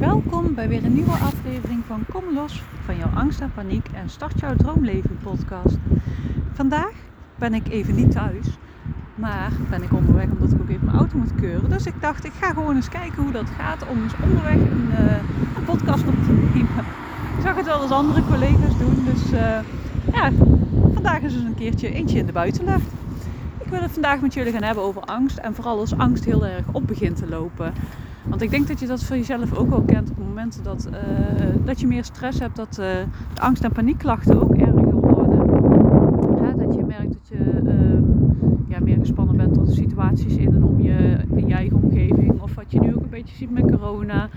Welkom bij weer een nieuwe aflevering van Kom los van jouw angst en paniek en start jouw droomleven podcast. Vandaag ben ik even niet thuis, maar ben ik onderweg omdat ik ook even mijn auto moet keuren. Dus ik dacht, ik ga gewoon eens kijken hoe dat gaat om eens onderweg een, een podcast op te nemen. Ik zag het wel eens andere collega's doen, dus uh, ja, vandaag is dus een keertje eentje in de buitenlucht. Ik wil het vandaag met jullie gaan hebben over angst en vooral als angst heel erg op begint te lopen. Want ik denk dat je dat voor jezelf ook wel kent op momenten dat, uh, dat je meer stress hebt, dat uh, de angst- en paniekklachten ook erger worden. Dat je merkt dat je uh, ja, meer gespannen bent tot de situaties in en om je, in je eigen omgeving. Of wat je nu ook een beetje ziet met corona.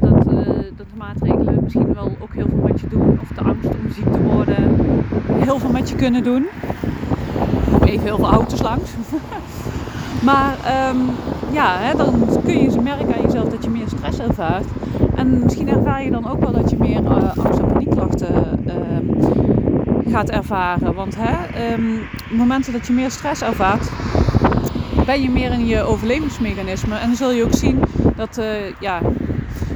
Dat, eh, dat de maatregelen misschien wel ook heel veel met je doen. Of de angst om ziek te worden heel veel met je kunnen doen. Even heel veel auto's langs. Maar um, ja, hè, dan kun je merken aan jezelf dat je meer stress ervaart. En misschien ervaar je dan ook wel dat je meer uh, angst- en paniekklachten uh, gaat ervaren. Want hè, um, momenten dat je meer stress ervaart, ben je meer in je overlevingsmechanisme. En dan zul je ook zien dat, uh, ja,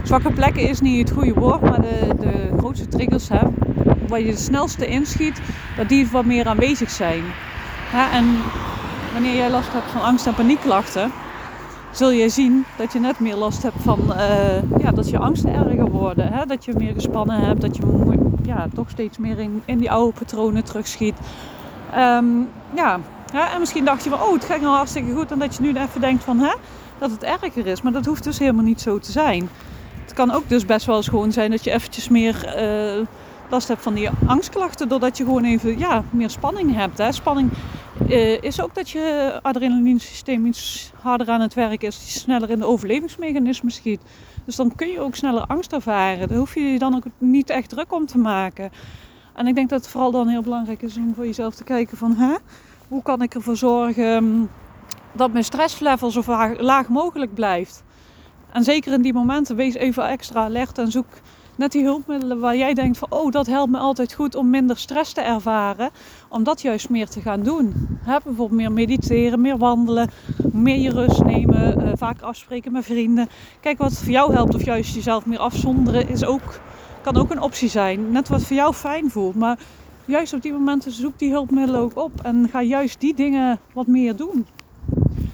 zwakke plekken is niet het goede woord, maar de, de grootste triggers, hè, waar je het snelste inschiet, dat die wat meer aanwezig zijn. Ja, en wanneer jij last hebt van angst- en paniekklachten, zul je zien dat je net meer last hebt van uh, ja, dat je angsten erger worden. Hè? Dat je meer gespannen hebt, dat je ja, toch steeds meer in, in die oude patronen terugschiet. Um, ja. en misschien dacht je van, oh, het ging al hartstikke goed. En dat je nu even denkt van, hè, dat het erger is. Maar dat hoeft dus helemaal niet zo te zijn. Het kan ook dus best wel eens gewoon zijn dat je eventjes meer uh, last hebt van die angstklachten. Doordat je gewoon even ja, meer spanning hebt. Hè? Spanning uh, is ook dat je adrenalinesysteem iets harder aan het werk is. Die sneller in de overlevingsmechanismen schiet. Dus dan kun je ook sneller angst ervaren. Daar hoef je je dan ook niet echt druk om te maken. En ik denk dat het vooral dan heel belangrijk is om voor jezelf te kijken van... Hè, hoe kan ik ervoor zorgen dat mijn stresslevel zo laag mogelijk blijft. En zeker in die momenten, wees even extra alert en zoek net die hulpmiddelen waar jij denkt van oh dat helpt me altijd goed om minder stress te ervaren. Om dat juist meer te gaan doen. He, bijvoorbeeld meer mediteren, meer wandelen, meer je rust nemen, uh, vaak afspreken met vrienden. Kijk wat voor jou helpt of juist jezelf meer afzonderen is ook, kan ook een optie zijn. Net wat voor jou fijn voelt. Maar juist op die momenten zoek die hulpmiddelen ook op en ga juist die dingen wat meer doen.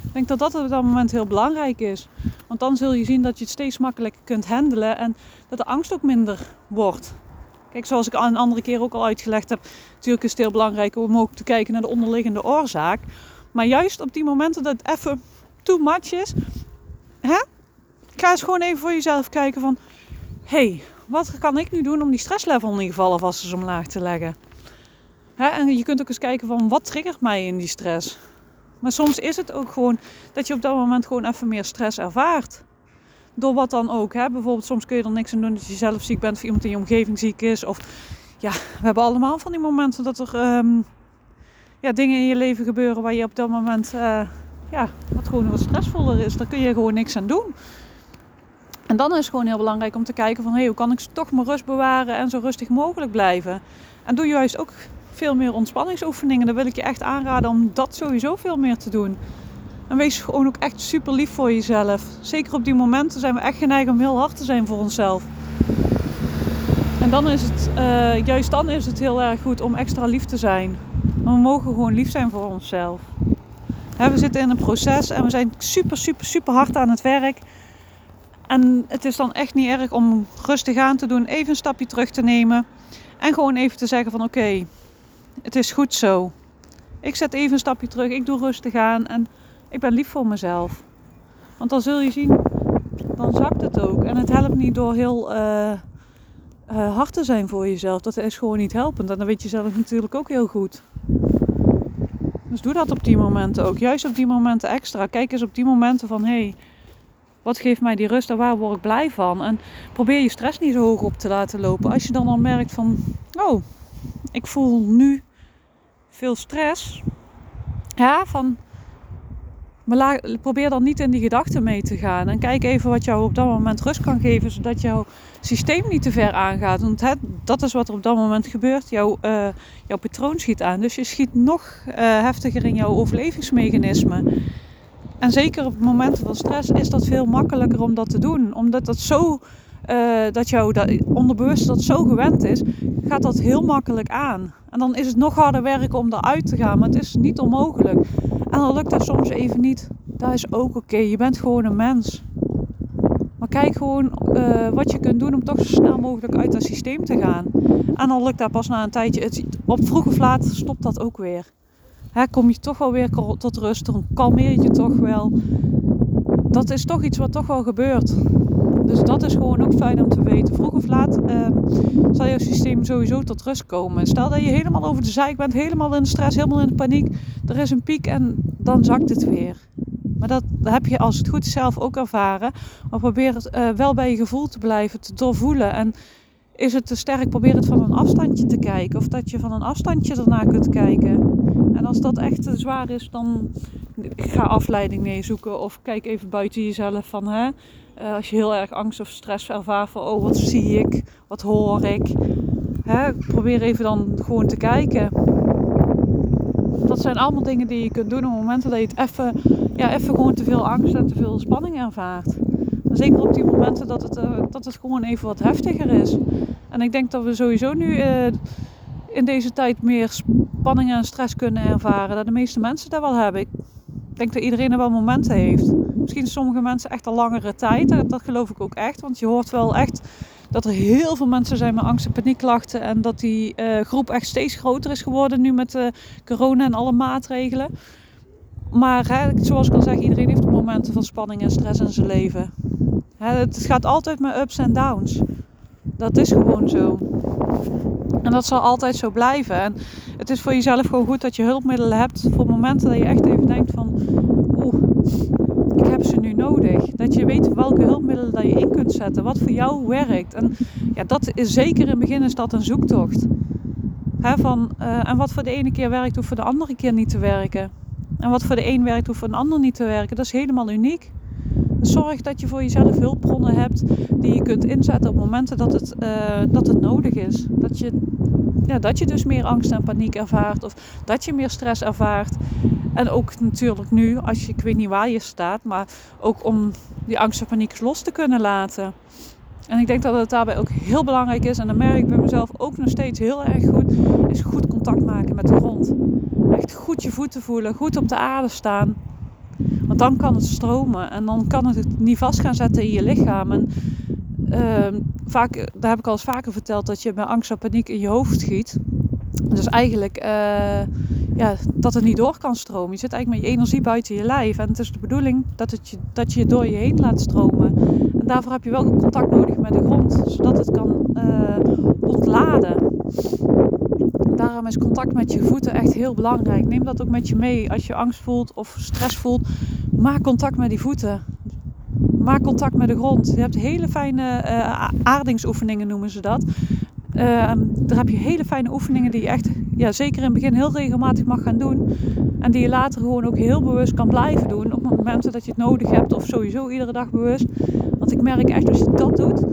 Ik denk dat dat op dat moment heel belangrijk is. Want dan zul je zien dat je het steeds makkelijker kunt handelen en dat de angst ook minder wordt. Kijk, zoals ik een andere keer ook al uitgelegd heb, natuurlijk is het heel belangrijk om ook te kijken naar de onderliggende oorzaak. Maar juist op die momenten dat het even too much is, hè? ga eens gewoon even voor jezelf kijken van, hey, wat kan ik nu doen om die stresslevel in ieder geval alvast eens omlaag te leggen? Hè? En je kunt ook eens kijken van, wat triggert mij in die stress? Maar soms is het ook gewoon dat je op dat moment gewoon even meer stress ervaart. Door wat dan ook. Hè? Bijvoorbeeld soms kun je er niks aan doen dat je zelf ziek bent of iemand in je omgeving ziek is. Of ja, we hebben allemaal van die momenten dat er um, ja, dingen in je leven gebeuren waar je op dat moment uh, ja, wat gewoon wat stressvoller is. Daar kun je gewoon niks aan doen. En dan is het gewoon heel belangrijk om te kijken van hey, hoe kan ik toch mijn rust bewaren en zo rustig mogelijk blijven. En doe juist ook veel meer ontspanningsoefeningen. Dan wil ik je echt aanraden om dat sowieso veel meer te doen. En wees gewoon ook echt super lief voor jezelf. Zeker op die momenten zijn we echt geneigd om heel hard te zijn voor onszelf. En dan is het, uh, juist dan is het heel erg goed om extra lief te zijn. we mogen gewoon lief zijn voor onszelf. we zitten in een proces en we zijn super, super, super hard aan het werk. En het is dan echt niet erg om rustig aan te doen, even een stapje terug te nemen. En gewoon even te zeggen van oké, het is goed zo. Ik zet even een stapje terug, ik doe rustig aan en ik ben lief voor mezelf. Want dan zul je zien, dan zakt het ook. En het helpt niet door heel uh, hard te zijn voor jezelf. Dat is gewoon niet helpend. En dan weet je zelf natuurlijk ook heel goed. Dus doe dat op die momenten ook. Juist op die momenten extra. Kijk eens op die momenten van hé, hey, wat geeft mij die rust en waar word ik blij van? En probeer je stress niet zo hoog op te laten lopen. Als je dan al merkt van, oh, ik voel nu veel stress. Ja, van probeer dan niet in die gedachten mee te gaan. En kijk even wat jou op dat moment rust kan geven, zodat jouw systeem niet te ver aangaat. Want dat is wat er op dat moment gebeurt. Jouw, uh, jouw patroon schiet aan. Dus je schiet nog uh, heftiger in jouw overlevingsmechanisme. En zeker op momenten van stress is dat veel makkelijker om dat te doen. Omdat dat zo, uh, dat jouw onderbewust dat zo gewend is, gaat dat heel makkelijk aan. En dan is het nog harder werken om eruit te gaan, maar het is niet onmogelijk. En dan lukt dat soms even niet. Dat is ook oké. Je bent gewoon een mens. Maar kijk gewoon uh, wat je kunt doen om toch zo snel mogelijk uit dat systeem te gaan. En dan lukt dat pas na een tijdje. Het, op vroeg of laat stopt dat ook weer. Hè, kom je toch wel weer tot rust, dan kalmeer je toch wel. Dat is toch iets wat toch wel gebeurt. Dus dat is gewoon ook fijn om te weten. Vroeg of laat uh, zal jouw systeem sowieso tot rust komen. Stel dat je helemaal over de zeik bent, helemaal in de stress, helemaal in de paniek. Er is een piek en dan zakt het weer. Maar dat heb je als het goed zelf ook ervaren. Maar probeer het uh, wel bij je gevoel te blijven, te doorvoelen. En is het te sterk, probeer het van een afstandje te kijken. Of dat je van een afstandje ernaar kunt kijken. En als dat echt te zwaar is, dan ga afleiding mee zoeken. Of kijk even buiten jezelf van hè. Uh, als je heel erg angst of stress ervaart van oh wat zie ik, wat hoor ik. Hè, probeer even dan gewoon te kijken. Dat zijn allemaal dingen die je kunt doen op momenten dat je het even, ja, even gewoon te veel angst en te veel spanning ervaart. Zeker op die momenten dat het, uh, dat het gewoon even wat heftiger is. En ik denk dat we sowieso nu uh, in deze tijd meer spanning en stress kunnen ervaren. Dat de meeste mensen dat wel hebben. Ik denk dat iedereen er wel momenten heeft. Misschien sommige mensen echt al langere tijd. Dat, dat geloof ik ook echt. Want je hoort wel echt dat er heel veel mensen zijn met angst en paniekklachten. En dat die uh, groep echt steeds groter is geworden nu met uh, corona en alle maatregelen. Maar hè, zoals ik al zeg, iedereen heeft momenten van spanning en stress in zijn leven. Het gaat altijd met ups en downs. Dat is gewoon zo. En dat zal altijd zo blijven. En het is voor jezelf gewoon goed dat je hulpmiddelen hebt voor momenten dat je echt even denkt van, oeh, ik heb ze nu nodig. Dat je weet welke hulpmiddelen dat je in kunt zetten, wat voor jou werkt. En ja, dat is zeker in het begin is dat een zoektocht. van, uh, en wat voor de ene keer werkt, hoeft voor de andere keer niet te werken. En wat voor de een werkt, hoeft voor de ander niet te werken. Dat is helemaal uniek. Zorg dat je voor jezelf hulpbronnen hebt die je kunt inzetten op momenten dat het, uh, dat het nodig is. Dat je, ja, dat je dus meer angst en paniek ervaart of dat je meer stress ervaart. En ook natuurlijk nu, als je, ik weet niet waar je staat, maar ook om die angst en paniek los te kunnen laten. En ik denk dat het daarbij ook heel belangrijk is, en dat merk ik bij mezelf ook nog steeds heel erg goed, is goed contact maken met de grond. Echt goed je voeten voelen, goed op de aarde staan. Want dan kan het stromen en dan kan het niet vast gaan zetten in je lichaam. En uh, vaak, daar heb ik al eens vaker verteld dat je bij angst en paniek in je hoofd schiet. Dus eigenlijk uh, ja, dat het niet door kan stromen. Je zit eigenlijk met je energie buiten je lijf. En het is de bedoeling dat, het je, dat je door je heen laat stromen. En daarvoor heb je wel contact nodig met de grond, zodat het kan uh, ontladen. Daarom is contact met je voeten echt heel belangrijk. Neem dat ook met je mee als je angst voelt of stress voelt. Maak contact met die voeten. Maak contact met de grond. Je hebt hele fijne uh, aardingsoefeningen, noemen ze dat. Uh, daar heb je hele fijne oefeningen die je echt, ja, zeker in het begin heel regelmatig mag gaan doen. En die je later gewoon ook heel bewust kan blijven doen op momenten dat je het nodig hebt. Of sowieso iedere dag bewust. Want ik merk echt als je dat doet,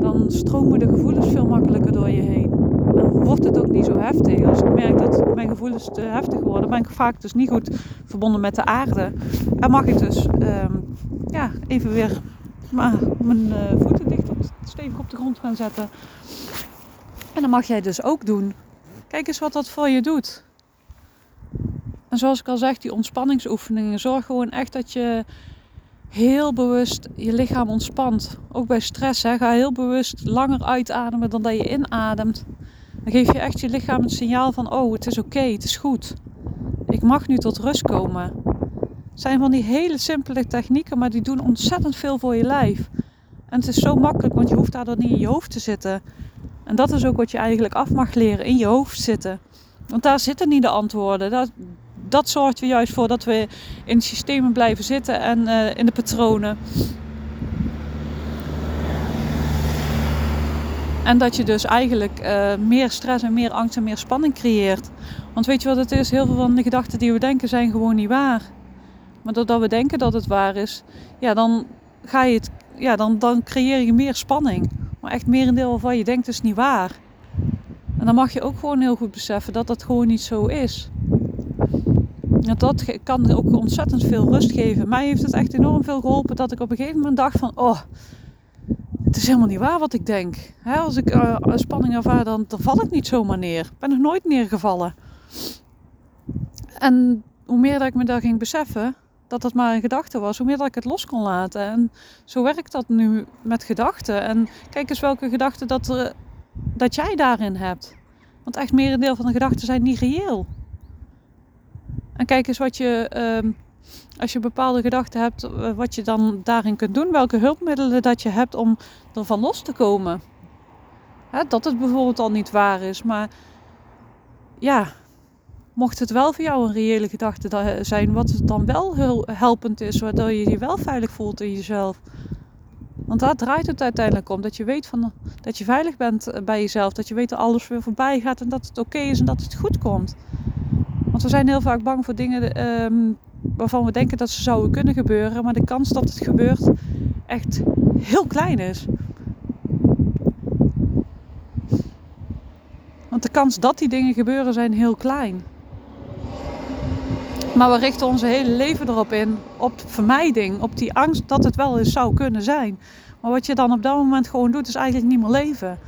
dan stromen de gevoelens veel makkelijker door je heen. Dan wordt het ook niet zo heftig. Als ik merk dat mijn gevoelens te heftig worden, ben ik vaak dus niet goed verbonden met de aarde. En mag ik dus um, ja, even weer mijn uh, voeten dicht op, stevig op de grond gaan zetten. En dan mag jij dus ook doen. Kijk eens wat dat voor je doet. En zoals ik al zeg, die ontspanningsoefeningen. Zorg gewoon echt dat je heel bewust je lichaam ontspant. Ook bij stress. Hè. Ga heel bewust langer uitademen dan dat je inademt. Dan geef je echt je lichaam het signaal van: oh, het is oké, het is goed. Ik mag nu tot rust komen. Zijn van die hele simpele technieken, maar die doen ontzettend veel voor je lijf. En het is zo makkelijk, want je hoeft daardoor niet in je hoofd te zitten. En dat is ook wat je eigenlijk af mag leren, in je hoofd zitten. Want daar zitten niet de antwoorden. Dat, dat zorgt er juist voor dat we in systemen blijven zitten en uh, in de patronen. En dat je dus eigenlijk uh, meer stress en meer angst en meer spanning creëert. Want weet je wat het is? Heel veel van de gedachten die we denken zijn gewoon niet waar. Maar doordat we denken dat het waar is, ja, dan, ga je het, ja, dan, dan creëer je meer spanning. Maar echt merendeel waarvan je denkt is niet waar. En dan mag je ook gewoon heel goed beseffen dat dat gewoon niet zo is. dat kan ook ontzettend veel rust geven. Mij heeft het echt enorm veel geholpen dat ik op een gegeven moment dacht van... Oh, het is helemaal niet waar wat ik denk. als ik uh, spanning ervaar, dan, dan val ik niet zomaar neer. Ik ben nog nooit neergevallen. En hoe meer dat ik me daar ging beseffen dat dat maar een gedachte was, hoe meer dat ik het los kon laten. En zo werkt dat nu met gedachten. En kijk eens welke gedachten dat, er, dat jij daarin hebt. Want echt merendeel van de gedachten zijn niet reëel. En kijk eens wat je, ehm, als je bepaalde gedachten hebt, eh, wat je dan daarin kunt doen. Welke hulpmiddelen dat je hebt om ervan los te komen. Hè, dat het bijvoorbeeld al niet waar is. Maar ja, mocht het wel voor jou een reële gedachte zijn, wat het dan wel heel helpend is, waardoor je je wel veilig voelt in jezelf. Want daar draait het uiteindelijk om. Dat je weet van, dat je veilig bent eh, bij jezelf. Dat je weet dat alles weer voorbij gaat en dat het oké is en dat het goed komt. Want we zijn heel vaak bang voor dingen ehm, waarvan we denken dat ze zouden kunnen gebeuren. Maar de kans dat het gebeurt echt heel klein is. Want de kans dat die dingen gebeuren zijn heel klein. Maar we richten onze hele leven erop in, op vermijding, op die angst dat het wel eens zou kunnen zijn. Maar wat je dan op dat moment gewoon doet, is eigenlijk niet meer leven.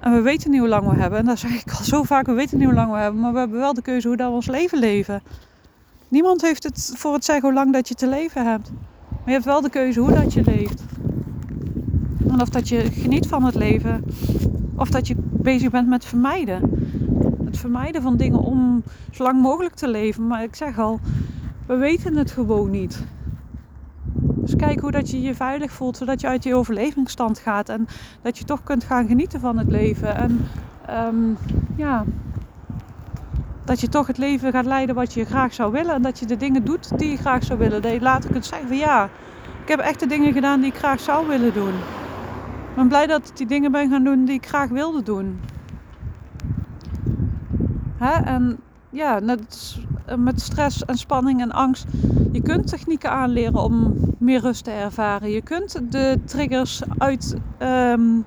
En we weten niet hoe lang we hebben. En dat zeg ik al zo vaak, we weten niet hoe lang we hebben. Maar we hebben wel de keuze hoe dat we ons leven leven. Niemand heeft het voor het zeggen hoe lang dat je te leven hebt. Maar je hebt wel de keuze hoe dat je leeft. En of dat je geniet van het leven. Of dat je bezig bent met vermijden het vermijden van dingen om zo lang mogelijk te leven. Maar ik zeg al, we weten het gewoon niet. Dus kijk hoe dat je je veilig voelt, zodat je uit je overlevingsstand gaat en dat je toch kunt gaan genieten van het leven. En um, ja, dat je toch het leven gaat leiden wat je graag zou willen en dat je de dingen doet die je graag zou willen. Dat je later kunt zeggen van ja, ik heb echt de dingen gedaan die ik graag zou willen doen. Ik ben blij dat ik die dingen ben gaan doen die ik graag wilde doen. Hè? En ja, net met stress en spanning en angst. Je kunt technieken aanleren om meer rust te ervaren. Je kunt de triggers uit, ehm,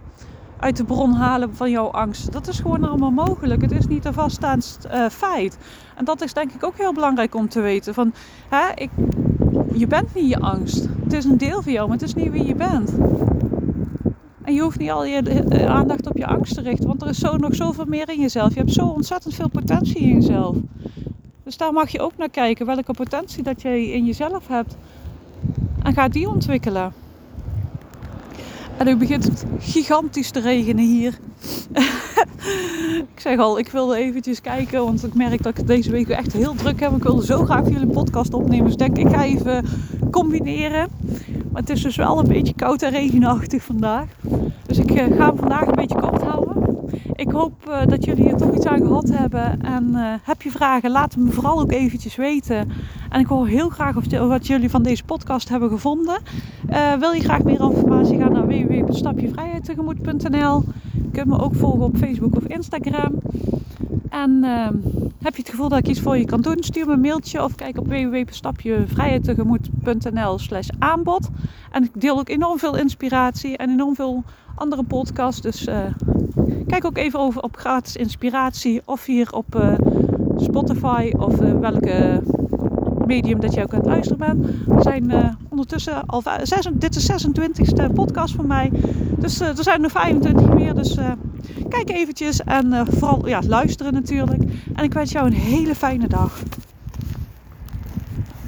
uit de bron halen van jouw angst. Dat is gewoon allemaal mogelijk. Het is niet een vaststaand uh, feit. En dat is denk ik ook heel belangrijk om te weten. Van, hè, ik, je bent niet je angst. Het is een deel van jou, maar het is niet wie je bent. En je hoeft niet al je eh, aandacht op je angst te richten, want er is zo, nog zoveel meer in jezelf. Je hebt zo ontzettend veel potentie in jezelf. Dus daar mag je ook naar kijken, welke potentie dat je in jezelf hebt. En ga die ontwikkelen. En nu begint het gigantisch te regenen hier. ik zeg al, ik wilde eventjes kijken, want ik merk dat ik deze week echt heel druk heb. Ik wilde zo graag jullie podcast opnemen. Dus denk, ik ga even combineren. Maar het is dus wel een beetje koud en regenachtig vandaag. Dus ik eh, ga hem vandaag een beetje kort houden. Ik hoop uh, dat jullie er toch iets aan gehad hebben. En uh, heb je vragen, laat me vooral ook eventjes weten. En ik hoor heel graag wat jullie van deze podcast hebben gevonden. wil je graag meer informatie, ga naar www.stapjevrijheidtegemoet.nl Je kunt me ook volgen op Facebook of Instagram. En ehm, heb je het gevoel dat ik iets voor je kan doen? Stuur me een mailtje of kijk op www.stapjevrijheidtegemoet.nl slash aanbod. En ik deel ook enorm veel inspiratie en enorm veel andere podcasts. Dus uh, kijk ook even over op gratis inspiratie of hier op uh, Spotify of uh, welke medium dat je ook aan het luisteren bent. We zijn ondertussen al dit is de 26e podcast van mij. Dus er zijn er 25 meer. Dus kijk eventjes en vooral ja, luisteren natuurlijk. En ik wens jou een hele fijne dag.